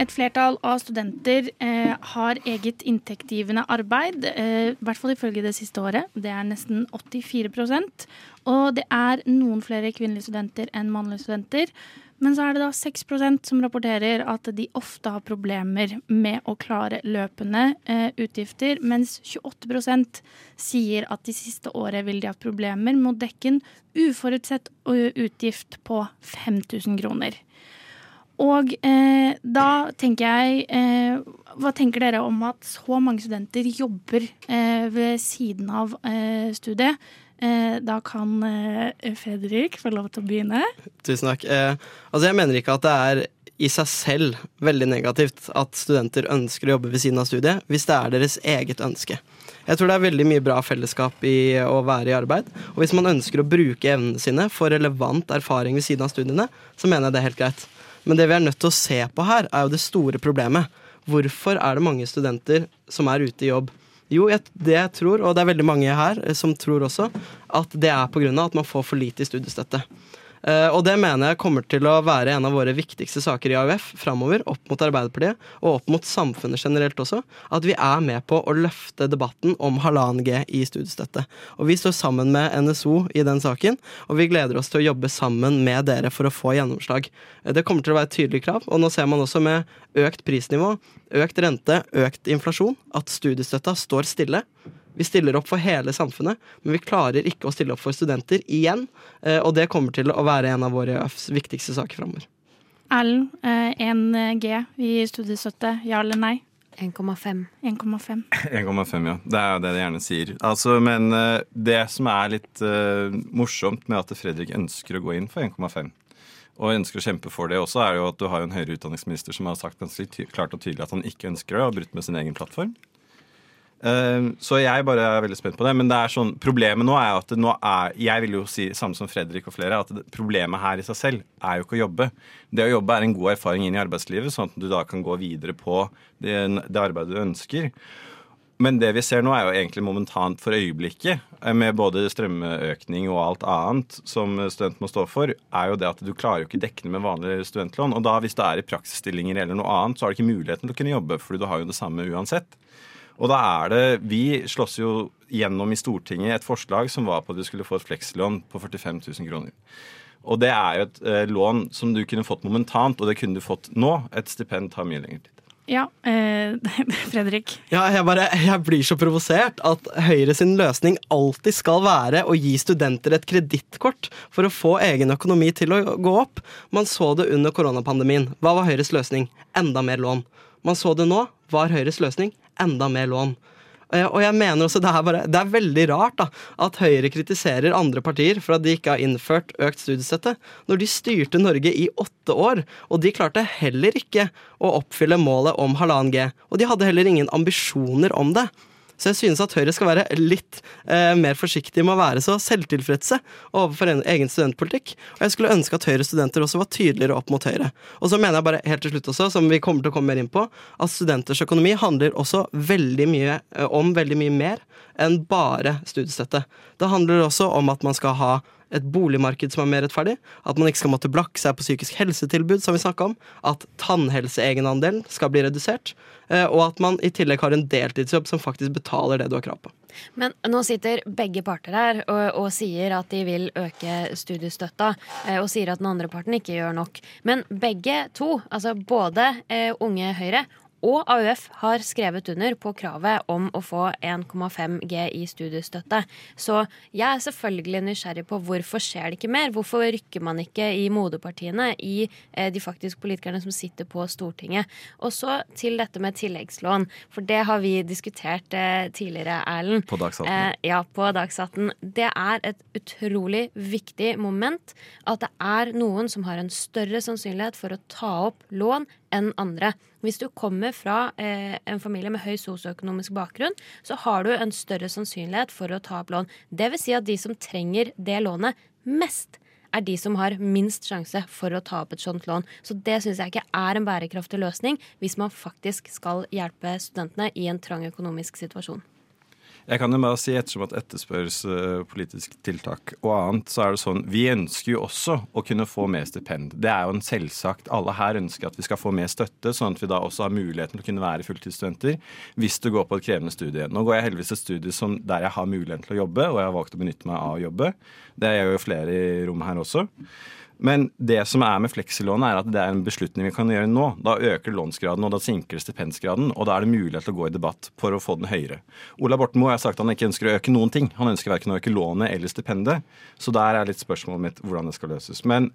Et flertall av studenter eh, har eget inntektsgivende arbeid, eh, i hvert fall ifølge det siste året. Det er nesten 84% Og det er noen flere kvinnelige studenter enn mannlige studenter. Men så er det da 6% som rapporterer at de ofte har problemer med å klare løpende eh, utgifter, mens 28% sier at de siste året vil de ha problemer med å dekke en uforutsett utgift på 5000 kroner. Og eh, da tenker jeg eh, Hva tenker dere om at så mange studenter jobber eh, ved siden av eh, studiet? Eh, da kan eh, Fredrik få lov til å begynne. Tusen takk. Altså jeg mener ikke at det er i seg selv veldig negativt at studenter ønsker å jobbe ved siden av studiet, hvis det er deres eget ønske. Jeg tror det er veldig mye bra fellesskap i å være i arbeid. Og hvis man ønsker å bruke evnene sine for relevant erfaring ved siden av studiene, så mener jeg det er helt greit. Men det vi er nødt til å se på her, er jo det store problemet. Hvorfor er det mange studenter som er ute i jobb? Jo, det jeg tror, og det er veldig mange her som tror også, at det er pga. at man får for lite i studiestøtte. Uh, og det mener jeg kommer til å være en av våre viktigste saker i AUF framover, opp mot Arbeiderpartiet og opp mot samfunnet generelt også. At vi er med på å løfte debatten om halvannen G i studiestøtte. Og vi står sammen med NSO i den saken, og vi gleder oss til å jobbe sammen med dere for å få gjennomslag. Uh, det kommer til å være et tydelig krav, og nå ser man også med økt prisnivå, økt rente, økt inflasjon, at studiestøtta står stille. Vi stiller opp for hele samfunnet, men vi klarer ikke å stille opp for studenter igjen. Eh, og det kommer til å være en av våre viktigste saker framover. Erlend, 1G i studiestøtte, ja eller nei? 1,5. 1,5. 1,5, ja. Det er jo det de gjerne sier. Altså, men det som er litt uh, morsomt med at Fredrik ønsker å gå inn for 1,5, og ønsker å kjempe for det også, er jo at du har en høyere utdanningsminister som har sagt ganske klart og tydelig at han ikke ønsker det, og har brutt med sin egen plattform. Ehm, så jeg bare er veldig spent på det. Men det er sånn, problemet nå er at nå er, jeg vil jo si samme som Fredrik og flere, at problemet her i seg selv er jo ikke å jobbe. Det å jobbe er en god erfaring inn i arbeidslivet, sånn at du da kan gå videre på det, det arbeidet du ønsker. Men det vi ser nå, er jo egentlig momentant for øyeblikket, eh, med både strømøkning og alt annet som student må stå for, er jo det at du klarer jo ikke dekkende med vanlige studentlån. Og da hvis du er i praksisstillinger eller noe annet, så har du ikke muligheten til å kunne jobbe, fordi du har jo det samme uansett. Og da er det Vi slåss jo gjennom i Stortinget et forslag som var på at du skulle få et flekslån på 45 000 kroner. Og det er jo et eh, lån som du kunne fått momentant, og det kunne du fått nå. Et stipend tar mye lengre tid. Ja, eh, Fredrik? Ja, jeg, bare, jeg blir så provosert at Høyre sin løsning alltid skal være å gi studenter et kredittkort for å få egen økonomi til å gå opp. Man så det under koronapandemien. Hva var Høyres løsning? Enda mer lån. Man så det nå. Hva er Høyres løsning? Enda mer lån. Eh, og jeg mener også Det er, bare, det er veldig rart da, at Høyre kritiserer andre partier for at de ikke har innført økt studiestøtte, når de styrte Norge i åtte år. Og de klarte heller ikke å oppfylle målet om halvannen G. Og de hadde heller ingen ambisjoner om det. Så jeg synes at Høyre skal være litt eh, mer forsiktige med å være så selvtilfredse overfor en, egen studentpolitikk. Og jeg skulle ønske at Høyre-studenter også var tydeligere opp mot Høyre. Og så mener jeg bare helt til slutt også, som vi kommer til å komme mer inn på, at studenters økonomi handler også veldig mye eh, om veldig mye mer enn bare studiestøtte. Det handler også om at man skal ha et boligmarked som er mer rettferdig, at man ikke skal måtte blakke seg på psykisk helsetilbud, som vi snakka om, at tannhelseegenandelen skal bli redusert, eh, og at man i tillegg har en deltidsjobb som faktisk betaler det du har krav på. Men nå sitter begge parter her og, og sier at de vil øke studiestøtta, eh, og sier at den andre parten ikke gjør nok. Men begge to, altså både eh, Unge Høyre og AUF har skrevet under på kravet om å få 1,5 G i studiestøtte. Så jeg er selvfølgelig nysgjerrig på hvorfor skjer det ikke mer? Hvorfor rykker man ikke i moderpartiene, i eh, de faktisk politikerne som sitter på Stortinget? Og så til dette med tilleggslån, for det har vi diskutert eh, tidligere, Erlend. På Dagsnytt. Eh, ja, på Dagsnytt. Det er et utrolig viktig moment at det er noen som har en større sannsynlighet for å ta opp lån enn andre. Hvis du kommer fra eh, en familie med høy sosioøkonomisk bakgrunn, så har du en større sannsynlighet for å ta opp lån. Det vil si at de som trenger det lånet mest, er de som har minst sjanse for å ta opp et sånt lån. Så det syns jeg ikke er en bærekraftig løsning hvis man faktisk skal hjelpe studentene i en trang økonomisk situasjon. Jeg kan jo bare si, ettersom at etterspørres uh, politisk tiltak og annet, så er det sånn Vi ønsker jo også å kunne få mer stipend. Det er jo en selvsagt. Alle her ønsker at vi skal få mer støtte, sånn at vi da også har muligheten til å kunne være fulltidsstudenter hvis du går på et krevende studie. Nå går jeg heldigvis et studie som, der jeg har muligheten til å jobbe, og jeg har valgt å benytte meg av å jobbe. Det gjør jo flere i rommet her også. Men det som er med fleksilånet, er at det er en beslutning vi kan gjøre nå. Da øker lånsgraden, og da sinker stipendsgraden, og da er det mulighet til å gå i debatt for å få den høyere. Ola Borten Moe har sagt at han ikke ønsker å øke noen ting. Han ønsker verken å øke lånet eller stipendet. Så der er litt spørsmålet mitt hvordan det skal løses. Men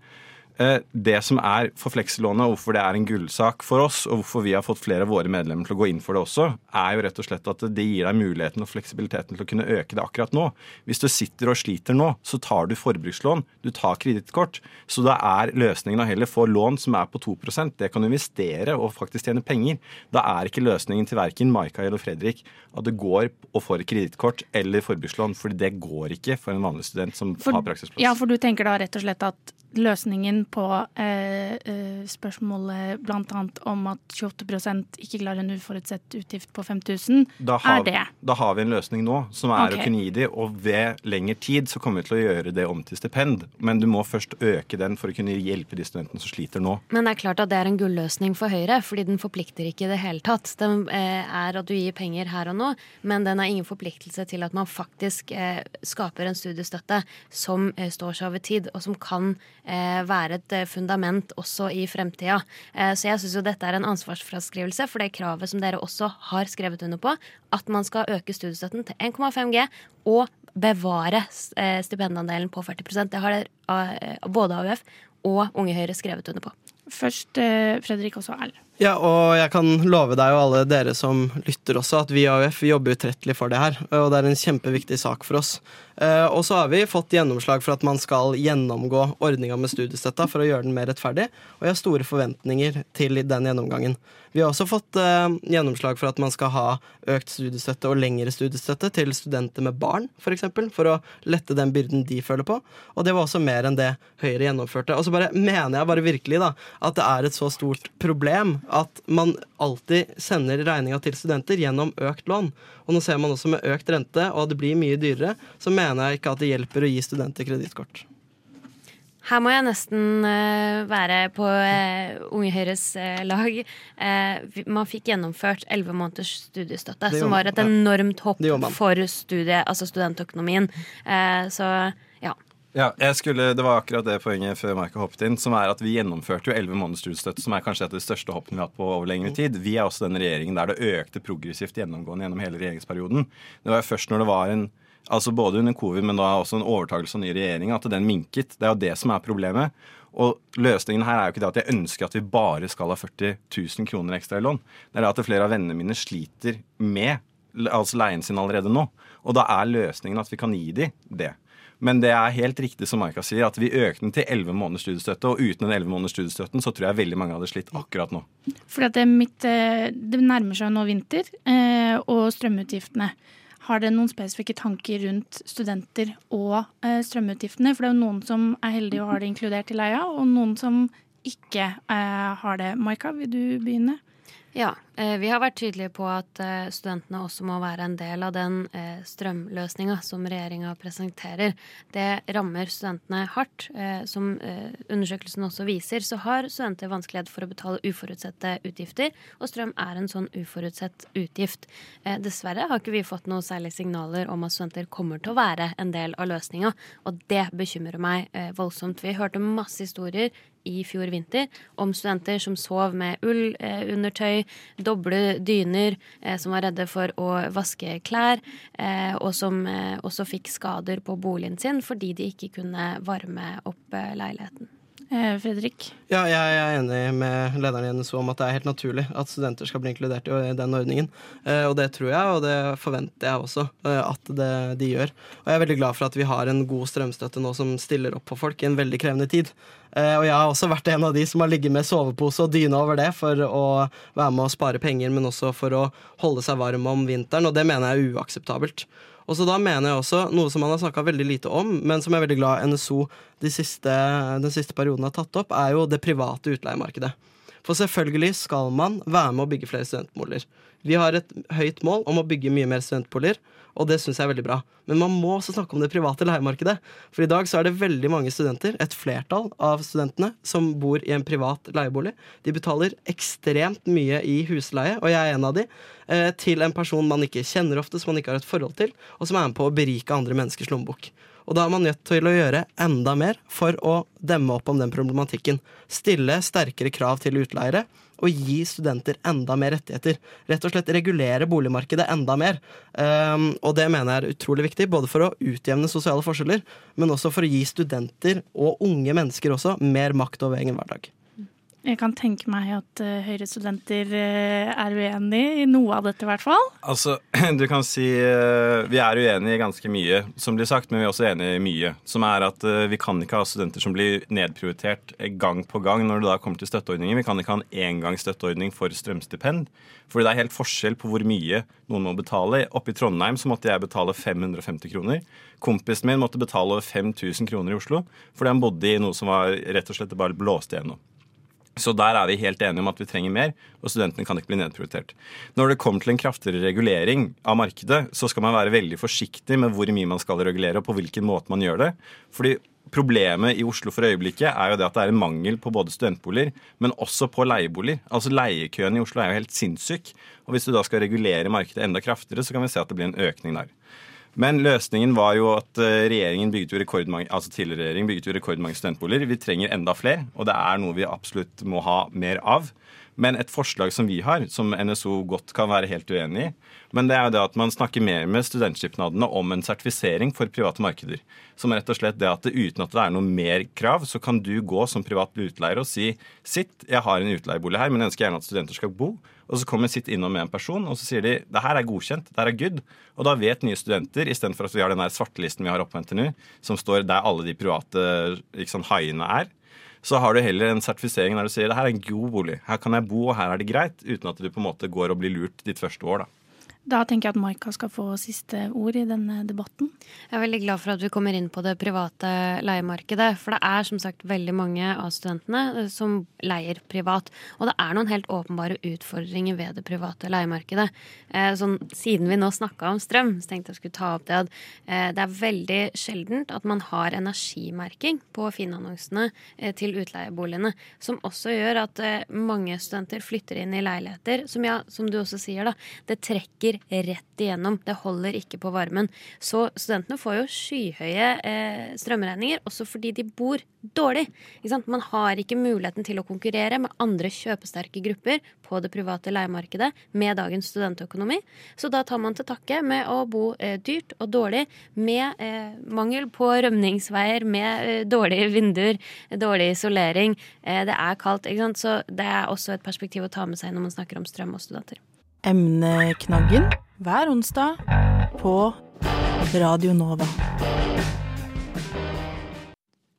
det som er for fleksilånet, og hvorfor det er en gullsak for oss, og hvorfor vi har fått flere av våre medlemmer til å gå inn for det også, er jo rett og slett at det gir deg muligheten og fleksibiliteten til å kunne øke det akkurat nå. Hvis du sitter og sliter nå, så tar du forbrukslån, du tar kredittkort. Så da er løsningen å heller få lån som er på 2% Det kan du investere og faktisk tjene penger. Da er ikke løsningen til verken Maika eller Fredrik at det går og får kredittkort eller forbrukslån, for det går ikke for en vanlig student som For, har praksisplass. ja, for du tenker da rett og slett at løsningen på eh, eh, spørsmålet bl.a. om at 28% ikke klarer en uforutsett utgift på 5000, da har, er det. Da har vi en løsning nå, som er okay. å kunne gi de, og ved lengre tid så kommer vi til å gjøre det om til stipend. Men du må først øke den for å kunne hjelpe de studentene som sliter nå. Men det er klart at det er en gulløsning for Høyre, fordi den forplikter ikke i det hele tatt. Den eh, er at du gir penger her og nå, men den har ingen forpliktelse til at man faktisk eh, skaper en studiestøtte som eh, står seg over tid, og som kan være et eh, fundament også i fremtida. Eh, så jeg syns jo dette er en ansvarsfraskrivelse for det kravet som dere også har skrevet under på, at man skal øke studiestøtten til 1,5 G og bevare eh, stipendandelen på 40% Det har eh, både AUF og Unge Høyre skrevet under på. Først eh, Fredrik, og så Erlend. Ja, og jeg kan love deg og alle dere som lytter også, at vi i AUF vi jobber utrettelig for det her. Og det er en kjempeviktig sak for oss. Eh, Og så har vi fått gjennomslag for at man skal gjennomgå ordninga med studiestøtta for å gjøre den mer rettferdig, og jeg har store forventninger til den gjennomgangen. Vi har også fått eh, gjennomslag for at man skal ha økt studiestøtte og lengre studiestøtte til studenter med barn, f.eks., for, eksempel, for å lette den byrden de føler på. Og det var også mer enn det Høyre gjennomførte. Og så bare mener jeg bare virkelig da, at det er et så stort problem at man alltid sender regninga til studenter gjennom økt lån. Og nå ser man også med økt rente, og det blir mye dyrere, så mener jeg ikke at det hjelper å gi studenter kredittkort. Her må jeg nesten eh, være på eh, Unge Høyres eh, lag. Eh, man fikk gjennomført elleve måneders studiestøtte, som var et enormt hopp for studie, altså studentøkonomien. Eh, så ja. Ja, jeg skulle, Det var akkurat det poenget før Marka hoppet inn, som er at vi gjennomførte jo 11 måneders studiestøtte, som er kanskje et av de største hoppene vi har hatt på over lengre tid. Vi er også den regjeringen der det økte progressivt gjennomgående gjennom hele regjeringsperioden. Det var jo først når det var en altså både under covid, men da også en overtakelse av ny regjering, at den minket. Det er jo det som er problemet. Og løsningen her er jo ikke det at jeg ønsker at vi bare skal ha 40 000 kroner ekstra i lån. Det er det at flere av vennene mine sliter med altså leien sin allerede nå. Og da er løsningen at vi kan gi dem det. Men det er helt riktig som Maika sier, at vi økte den til 11 måneders studiestøtte. Og uten den 11 måneders studiestøtten så tror jeg veldig mange hadde slitt akkurat nå. Fordi at det, mitt, eh, det nærmer seg nå vinter, eh, og strømutgiftene. Har dere noen spesifikke tanker rundt studenter og eh, strømutgiftene? For det er jo noen som er heldige og har det inkludert i leia, og noen som ikke eh, har det. Maika, vil du begynne? Ja, eh, vi har vært tydelige på at eh, studentene også må være en del av den eh, strømløsninga som regjeringa presenterer. Det rammer studentene hardt. Som undersøkelsen også viser, så har studenter vanskelighet for å betale uforutsette utgifter, og strøm er en sånn uforutsett utgift. Dessverre har ikke vi fått noe særlige signaler om at studenter kommer til å være en del av løsninga, og det bekymrer meg voldsomt. Vi hørte masse historier i fjor vinter om studenter som sov med ullundertøy, doble dyner, eh, som var redde for å vaske klær, eh, og som eh, også fikk skader på boligen sin fordi de ikke kunne varme opp eh, leiligheten. Eh, Fredrik? Ja, jeg er enig med lederen i NSO om at det er helt naturlig at studenter skal bli inkludert i den ordningen. Eh, Og det tror jeg, og det forventer jeg også eh, at det, de gjør. Og jeg er veldig glad for at vi har en god strømstøtte nå som stiller opp for folk i en veldig krevende tid. Og jeg har også vært en av de som har ligget med sovepose og dyne over det for å være med å spare penger, men også for å holde seg varm om vinteren, og det mener jeg er uakseptabelt. Og så da mener jeg også noe som man har snakka veldig lite om, men som jeg er veldig glad NSO de siste, den siste perioden har tatt opp, er jo det private utleiemarkedet. For selvfølgelig skal man være med å bygge flere studentboliger. Vi har et høyt mål om å bygge mye mer studentboliger, og det syns jeg er veldig bra. Men man må også snakke om det private leiemarkedet. For i dag så er det veldig mange studenter, et flertall av studentene, som bor i en privat leiebolig. De betaler ekstremt mye i husleie, og jeg er en av de, eh, til en person man ikke kjenner ofte, som man ikke har et forhold til, og som er med på å berike andre menneskers lommebok. Og da er man nødt til å gjøre enda mer for å demme opp om den problematikken. Stille sterkere krav til utleiere og gi studenter enda mer rettigheter. Rett og slett regulere boligmarkedet enda mer. Um, og det mener jeg er utrolig viktig, både for å utjevne sosiale forskjeller, men også for å gi studenter, og unge mennesker også, mer makt over egen hverdag. Jeg kan tenke meg at uh, Høyre-studenter uh, er uenig i noe av dette, i hvert fall. Altså, du kan si uh, Vi er uenige i ganske mye, som blir sagt, men vi er også enige i mye. Som er at vi kan ikke ha studenter som blir nedprioritert gang på gang når det da kommer til støtteordninger. Vi kan ikke ha en engangsstøtteordning for strømstipend. Fordi det er helt forskjell på hvor mye noen må betale. Oppe i Trondheim så måtte jeg betale 550 kroner. Kompisen min måtte betale over 5000 kroner i Oslo fordi han bodde i noe som var rett og slett bare blåste gjennom. Så der er vi helt enige om at vi trenger mer, og studentene kan ikke bli nedprioritert. Når det kommer til en kraftigere regulering av markedet, så skal man være veldig forsiktig med hvor mye man skal regulere, og på hvilken måte man gjør det. Fordi Problemet i Oslo for øyeblikket er jo det at det er en mangel på både studentboliger, men også på leieboliger. Altså Leiekøen i Oslo er jo helt sinnssyk. Og hvis du da skal regulere markedet enda kraftigere, så kan vi se at det blir en økning der. Men løsningen var jo at eh, regjeringen bygget jo rekordmange, altså tidligere regjering bygget jo rekordmange studentboliger. Vi trenger enda flere, og det er noe vi absolutt må ha mer av. Men et forslag som vi har, som NSO godt kan være helt uenig i, men det er jo det at man snakker mer med studentskipnadene om en sertifisering for private markeder. Som rett og slett det at uten at det er noe mer krav, så kan du gå som privat utleier og si sitt, jeg har en utleiebolig her, men jeg ønsker gjerne at studenter skal bo. Og så kommer sitt innom med en person, og så sier de det her er godkjent, det her er good. Og da vet nye studenter, istedenfor at vi har den svartelisten vi har oppe på NTNU, som står der alle de private liksom, haiene er, så har du heller en sertifisering der du sier det her er en god bolig, her kan jeg bo, og her er det greit, uten at du på en måte går og blir lurt ditt første år. da. Da tenker jeg at Maika skal få siste ord i denne debatten. Jeg er veldig glad for at vi kommer inn på det private leiemarkedet. For det er som sagt veldig mange av studentene eh, som leier privat. Og det er noen helt åpenbare utfordringer ved det private leiemarkedet. Eh, sånn, siden vi nå snakka om strøm, så tenkte jeg skulle ta opp det at eh, det er veldig sjeldent at man har energimerking på finannonsene til utleieboligene. Som også gjør at mange studenter flytter inn i leiligheter som, ja, som du også sier, da, det trekker rett igjennom. Det holder ikke på varmen. Så studentene får jo skyhøye eh, strømregninger også fordi de bor dårlig. Man har ikke muligheten til å konkurrere med andre kjøpesterke grupper på det private leiemarkedet med dagens studentøkonomi. Så da tar man til takke med å bo eh, dyrt og dårlig, med eh, mangel på rømningsveier, med eh, dårlige vinduer, dårlig isolering. Eh, det er kaldt, ikke sant. Så det er også et perspektiv å ta med seg når man snakker om strøm og studenter. Emneknaggen hver onsdag på Radio Nova.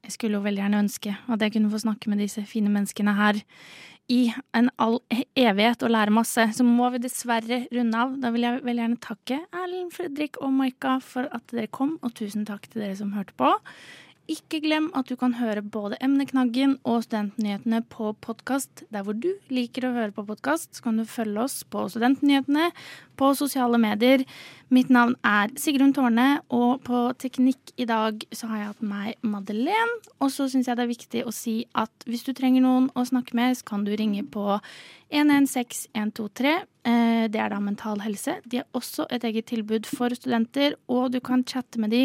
Jeg skulle jo veldig gjerne ønske at jeg kunne få snakke med disse fine menneskene her i en all evighet og lære masse. Så må vi dessverre runde av. Da vil jeg veldig gjerne takke Erlend, Fredrik og Maika for at dere kom, og tusen takk til dere som hørte på. Ikke glem at du kan høre både Emneknaggen og Studentnyhetene på podkast. Der hvor du liker å høre på podkast, så kan du følge oss på Studentnyhetene på sosiale medier. Mitt navn er Sigrun Tårne, og på Teknikk i dag så har jeg hatt meg Madeleine. Og så syns jeg det er viktig å si at hvis du trenger noen å snakke med, så kan du ringe på 116123. Eh, det er da Mental Helse. De har også et eget tilbud for studenter, og du kan chatte med de